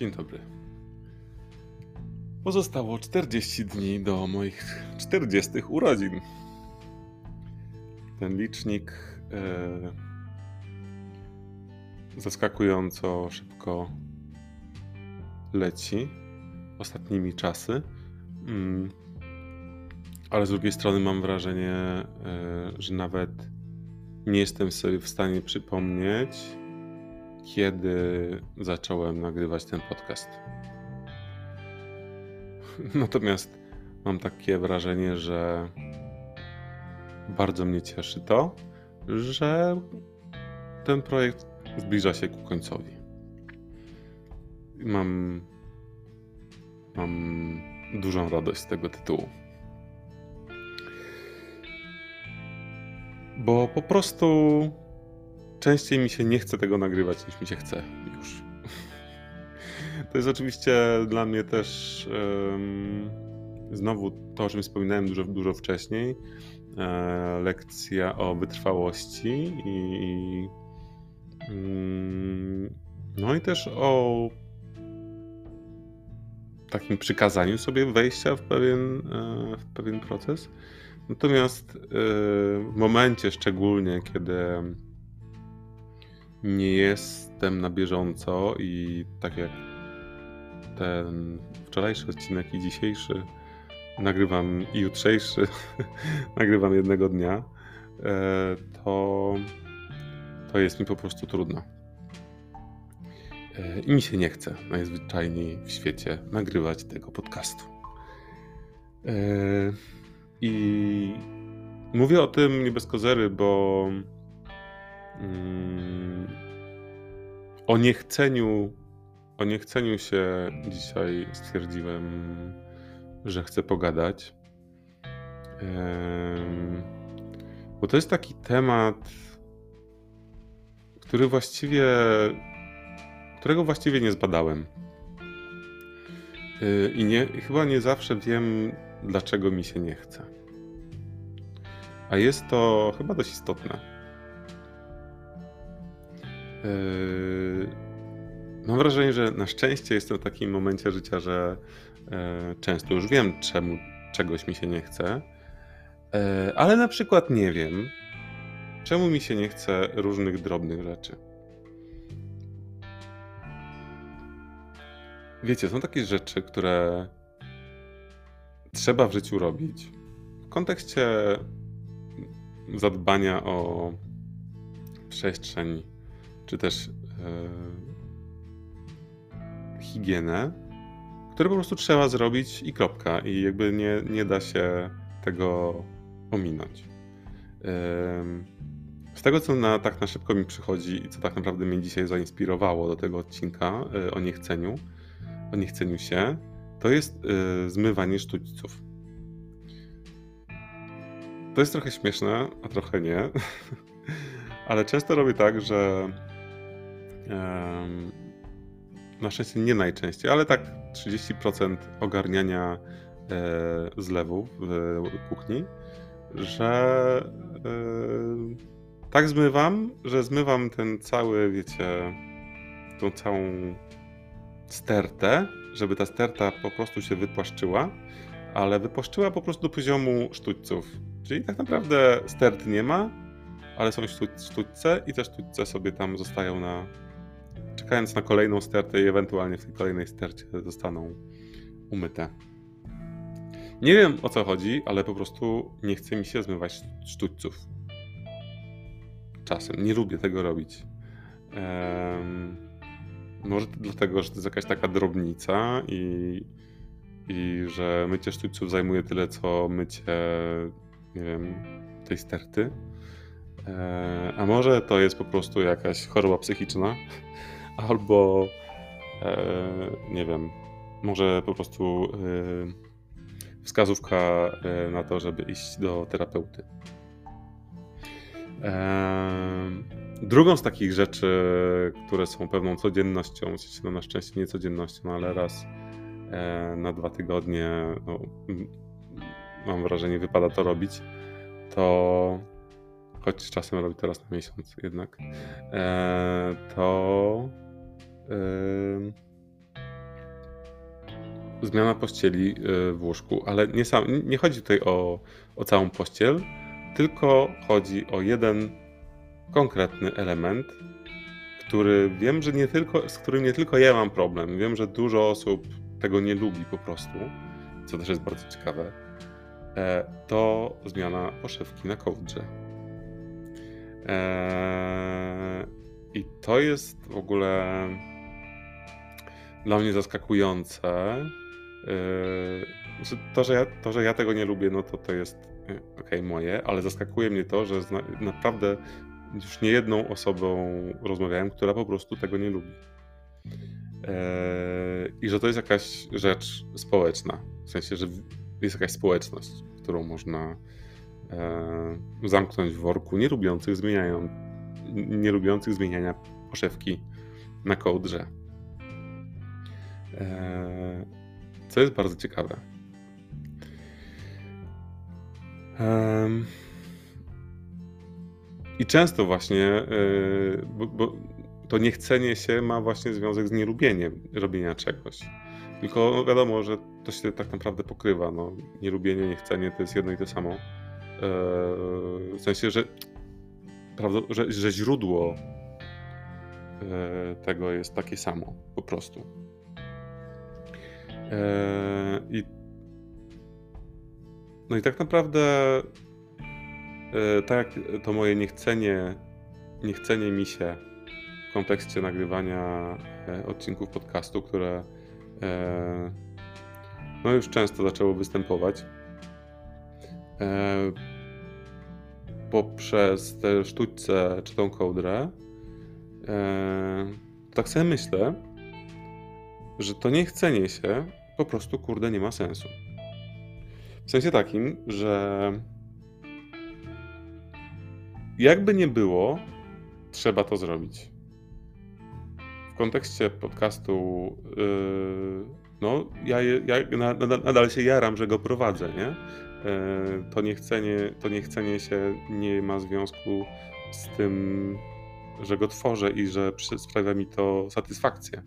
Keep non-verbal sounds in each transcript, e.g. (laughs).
Dzień dobry. Pozostało 40 dni do moich 40 urodzin. Ten licznik e, zaskakująco szybko leci ostatnimi czasy. Mm. Ale z drugiej strony mam wrażenie, e, że nawet nie jestem sobie w stanie przypomnieć, kiedy zacząłem nagrywać ten podcast. (laughs) Natomiast mam takie wrażenie, że bardzo mnie cieszy to, że ten projekt zbliża się ku końcowi. Mam, mam dużą radość z tego tytułu. Bo po prostu częściej mi się nie chce tego nagrywać niż mi się chce już. (laughs) To jest oczywiście dla mnie też um, znowu to, o czym wspominałem dużo, dużo wcześniej. E, lekcja o wytrwałości i, mm, no i też o takim przykazaniu sobie wejścia w pewien, e, w pewien proces. Natomiast e, w momencie szczególnie, kiedy nie jestem na bieżąco i tak jak ten wczorajszy odcinek i dzisiejszy nagrywam i jutrzejszy (laughs) nagrywam jednego dnia, e, to, to jest mi po prostu trudno. E, I mi się nie chce najzwyczajniej w świecie nagrywać tego podcastu. E, I mówię o tym nie bez kozery, bo mm, o niechceniu o niechceniu się dzisiaj stwierdziłem, że chcę pogadać. Bo to jest taki temat, który właściwie, którego właściwie nie zbadałem. Y, I nie, chyba nie zawsze wiem, dlaczego mi się nie chce. A jest to chyba dość istotne. Yy, Mam wrażenie, że na szczęście jestem w takim momencie życia, że e, często już wiem, czemu czegoś mi się nie chce, e, ale na przykład nie wiem, czemu mi się nie chce różnych drobnych rzeczy. Wiecie, są takie rzeczy, które trzeba w życiu robić w kontekście zadbania o przestrzeń, czy też e, higienę, które po prostu trzeba zrobić i kropka. I jakby nie, nie da się tego ominąć. Z tego, co na, tak na szybko mi przychodzi i co tak naprawdę mnie dzisiaj zainspirowało do tego odcinka e, o niechceniu, o niechceniu się, to jest e, zmywanie sztućców. To jest trochę śmieszne, a trochę nie, (laughs) ale często robię tak, że na szczęście nie najczęściej, ale tak 30% ogarniania e, zlewów w kuchni, że e, tak zmywam, że zmywam ten cały, wiecie, tą całą stertę, żeby ta sterta po prostu się wypłaszczyła, ale wypłaszczyła po prostu do poziomu sztućców. Czyli tak naprawdę stert nie ma, ale są sztućce i te sztućce sobie tam zostają na czekając na kolejną stertę i ewentualnie w tej kolejnej stercie zostaną umyte. Nie wiem o co chodzi, ale po prostu nie chce mi się zmywać sztućców. Czasem nie lubię tego robić. Może dlatego, że to jest jakaś taka drobnica i, i że mycie sztućców zajmuje tyle, co mycie, nie wiem, tej sterty. E, a może to jest po prostu jakaś choroba psychiczna, albo e, nie wiem, może po prostu e, wskazówka e, na to, żeby iść do terapeuty. Drugą z takich rzeczy, które są pewną codziennością, no na szczęście nie codziennością, no ale raz na dwa tygodnie, no, mam wrażenie, wypada to robić, to choć czasem robi to raz na miesiąc jednak, to zmiana pościeli y, w łóżku, ale nie, sam, nie chodzi tutaj o, o całą pościel, tylko chodzi o jeden konkretny element, który wiem, że nie tylko, z którym nie tylko ja mam problem. Wiem, że dużo osób tego nie lubi po prostu, co też jest bardzo ciekawe. E, to zmiana poszewki na kołdrze. E, I to jest w ogóle dla mnie zaskakujące. E, to, że ja, to, że ja tego nie lubię, no to to jest ok, moje, ale zaskakuje mnie to, że naprawdę już nie jedną osobą rozmawiałem, która po prostu tego nie lubi. I że to jest jakaś rzecz społeczna. W sensie, że jest jakaś społeczność, którą można e, zamknąć w worku nielubiących zmieniają, nielubiących zmieniania poszewki na kołdrze. E, co jest bardzo ciekawe. I często właśnie, e, bo, bo to niechcenie się ma właśnie związek z nielubieniem robienia czegoś. Tylko wiadomo, że to się tak naprawdę pokrywa. No, nielubienie, niechcenie to jest jedno i to samo. Eee, w sensie, że, że, że źródło tego jest takie samo, po prostu. Eee, I no i tak naprawdę tak jak to moje niechcenie, niechcenie mi się w kontekście nagrywania odcinków podcastu, które no już często zaczęło występować. Poprzez te sztućce czy tą kołdrę. Tak sobie myślę, że to niechcenie się po prostu kurde nie ma sensu. W sensie takim, że jakby nie było, trzeba to zrobić. W kontekście podcastu yy, no ja, ja nadal się jaram, że go prowadzę, nie? E, to niechcenie, to niechcenie się nie ma związku z tym, że go tworzę i że sprawia mi to satysfakcję.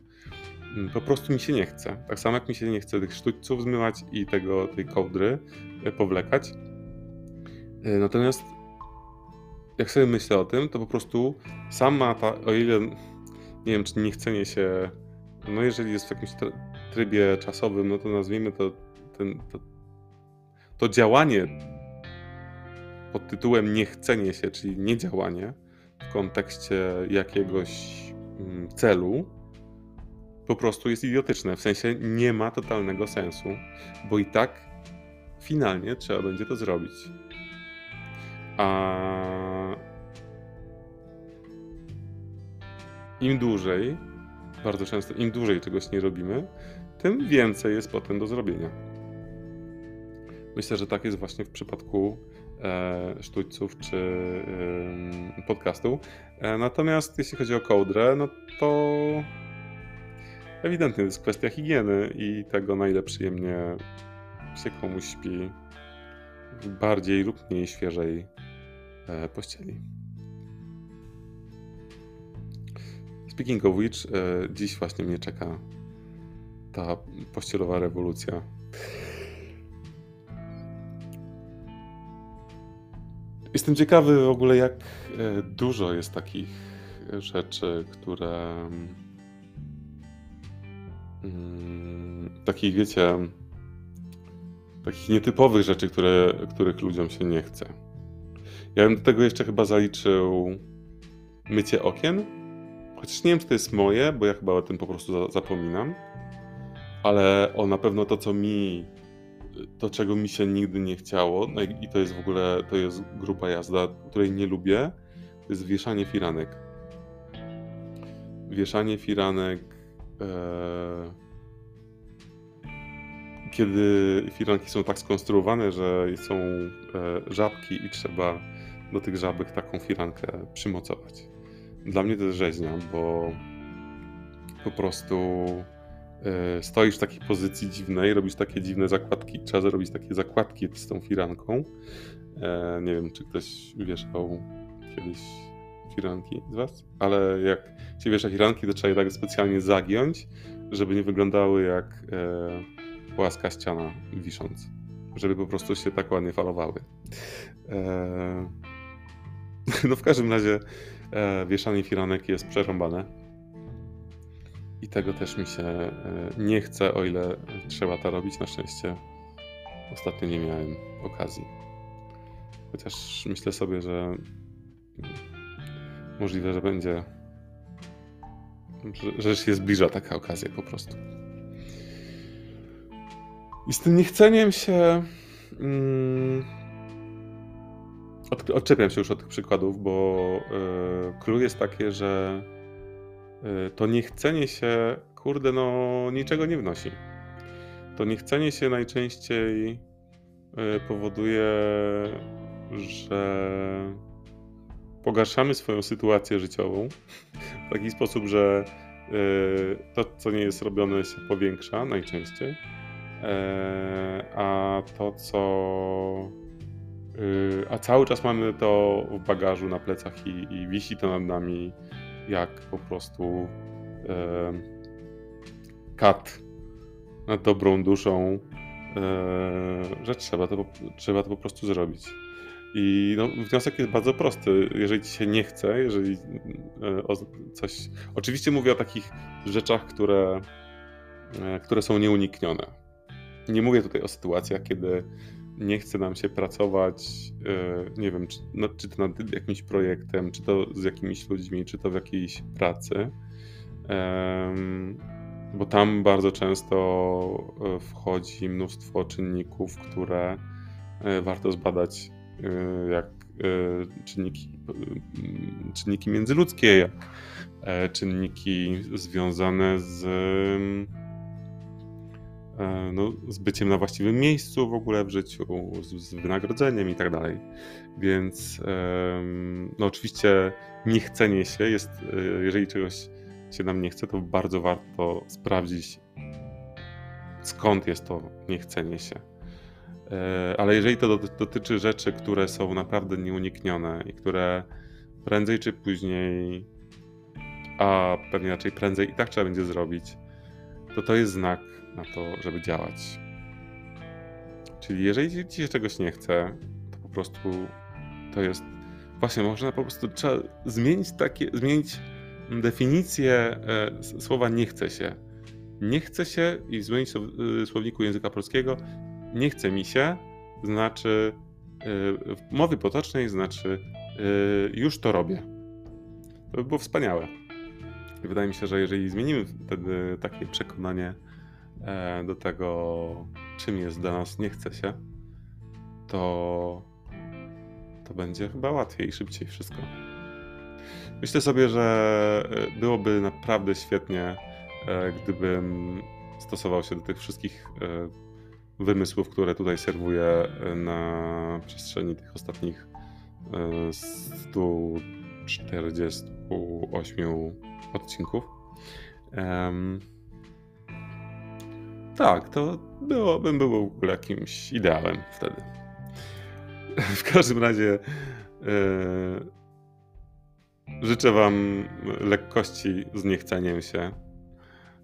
Mm, po prostu mi się nie chce. Tak samo jak mi się nie chce tych sztućców zmywać i tego, tej kołdry e, powlekać. E, natomiast jak sobie myślę o tym, to po prostu sama ta, o ile nie wiem, czy niechcenie się, no jeżeli jest w jakimś trybie czasowym, no to nazwijmy to, ten, to, to działanie pod tytułem niechcenie się, czyli niedziałanie w kontekście jakiegoś mm, celu, po prostu jest idiotyczne. W sensie nie ma totalnego sensu, bo i tak finalnie trzeba będzie to zrobić. A im dłużej, bardzo często im dłużej czegoś nie robimy, tym więcej jest potem do zrobienia. Myślę, że tak jest właśnie w przypadku e, sztućców czy e, podcastu. E, natomiast jeśli chodzi o kołdrę, no to ewidentnie jest kwestia higieny i tego, na ile przyjemnie się komuś śpi w bardziej lub mniej świeżej e, pościeli. Speaking of which, e, dziś właśnie mnie czeka ta pościelowa rewolucja. Jestem ciekawy w ogóle, jak e, dużo jest takich rzeczy, które. Mm, takich, wiecie, takich nietypowych rzeczy, które, których ludziom się nie chce. Ja bym do tego jeszcze chyba zaliczył mycie okien. Chociaż nie wiem, czy to jest moje, bo ja chyba o tym po prostu zapominam ale o na pewno to, co mi, to czego mi się nigdy nie chciało, no i to jest w ogóle, to jest grupa jazda, której nie lubię, to jest wieszanie firanek. Wieszanie firanek, kiedy firanki są tak skonstruowane, że są e, żabki i trzeba do tych żabek taką firankę przymocować. Dla mnie to jest rzeźnia, bo po prostu E, stoisz w takiej pozycji dziwnej, robisz takie dziwne zakładki, trzeba zrobić takie zakładki z tą firanką. E, nie wiem, czy ktoś wieszał kiedyś firanki z was, ale jak się wiesza firanki, to trzeba je tak specjalnie zagiąć, żeby nie wyglądały jak, e, płaska ściana wisząc, żeby po prostu się tak ładnie falowały. E, (laughs) no w każdym razie e, wieszanie firanek jest przerąbane. I tego też mi się e, nie chce, o ile trzeba to robić. Na szczęście ostatnio nie miałem okazji. Chociaż myślę sobie, że możliwe, że będzie, że, się zbliża taka okazja po prostu. I z tym niechceniem się. Mm, odczepiam się już od tych przykładów, bo y, clue jest takie, że y, to niechcenie się, kurde, no niczego nie wnosi. To niechcenie się najczęściej y, powoduje, że pogarszamy swoją sytuację życiową w taki sposób, że to, co nie jest robione, się powiększa najczęściej, a to, co Y, a cały czas mamy to w bagażu na plecach i, i wisi to nad nami jak po prostu e, kat nad dobrą duszą, e, że trzeba to, trzeba to po prostu zrobić. I no, wniosek jest bardzo prosty. Jeżeli ci się nie chce, jeżeli e, coś. Oczywiście mówię o takich rzeczach, które, e, które są nieuniknione. Nie mówię tutaj o sytuacjach, kiedy nie chce nam się pracować, e, nie wiem, czy, no, czy to nad jakimś projektem, czy to z jakimiś ludźmi, czy to w jakiejś pracy. Bo tam bardzo często wchodzi mnóstwo czynników, które warto zbadać, jak czynniki, czynniki międzyludzkie, jak czynniki związane z no, z byciem na właściwym miejscu w ogóle w życiu, z, z wynagrodzeniem i tak dalej. Więc no, oczywiście niechcenie się jest, jeżeli czegoś się nam nie chce, to bardzo warto sprawdzić, skąd jest to niechcenie się. E, ale jeżeli to dotyczy rzeczy, które są naprawdę nieuniknione i które prędzej czy później, a pewnie raczej prędzej i tak trzeba będzie zrobić, to to jest znak na to, żeby działać. Czyli jeżeli ci się czegoś nie chce, to po prostu to jest. Właśnie, można po prostu trzeba zmienić takie, zmienić definicję e, słowa nie chce się. Nie chce się i zmienić to w słowniku języka polskiego. Nie chce mi się znaczy e, w mowie potocznej znaczy e, już to robię. To by było wspaniałe. Wydaje mi się, że jeżeli zmienimy wtedy takie przekonanie e, do tego, czym jest dla nas nie chce się, to, to będzie chyba łatwiej i szybciej wszystko. Myślę sobie, że e, byłoby naprawdę świetnie, e, gdybym stosował się do tych wszystkich wymysłów, które tutaj serwuję na przestrzeni tych ostatnich 148 odcinków. Um, tak, to byłbym był jakimś ideałem wtedy. W każdym razie yy, życzę Wam lekkości z niechceniem się,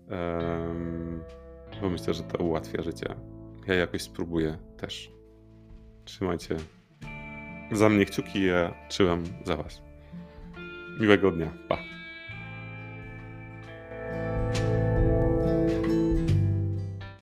yy, bo myślę, że to ułatwia życie. Ja jakoś spróbuję też. Trzymajcie za mnie kciuki, ja trzymam za Was. Miłego dnia. Pa.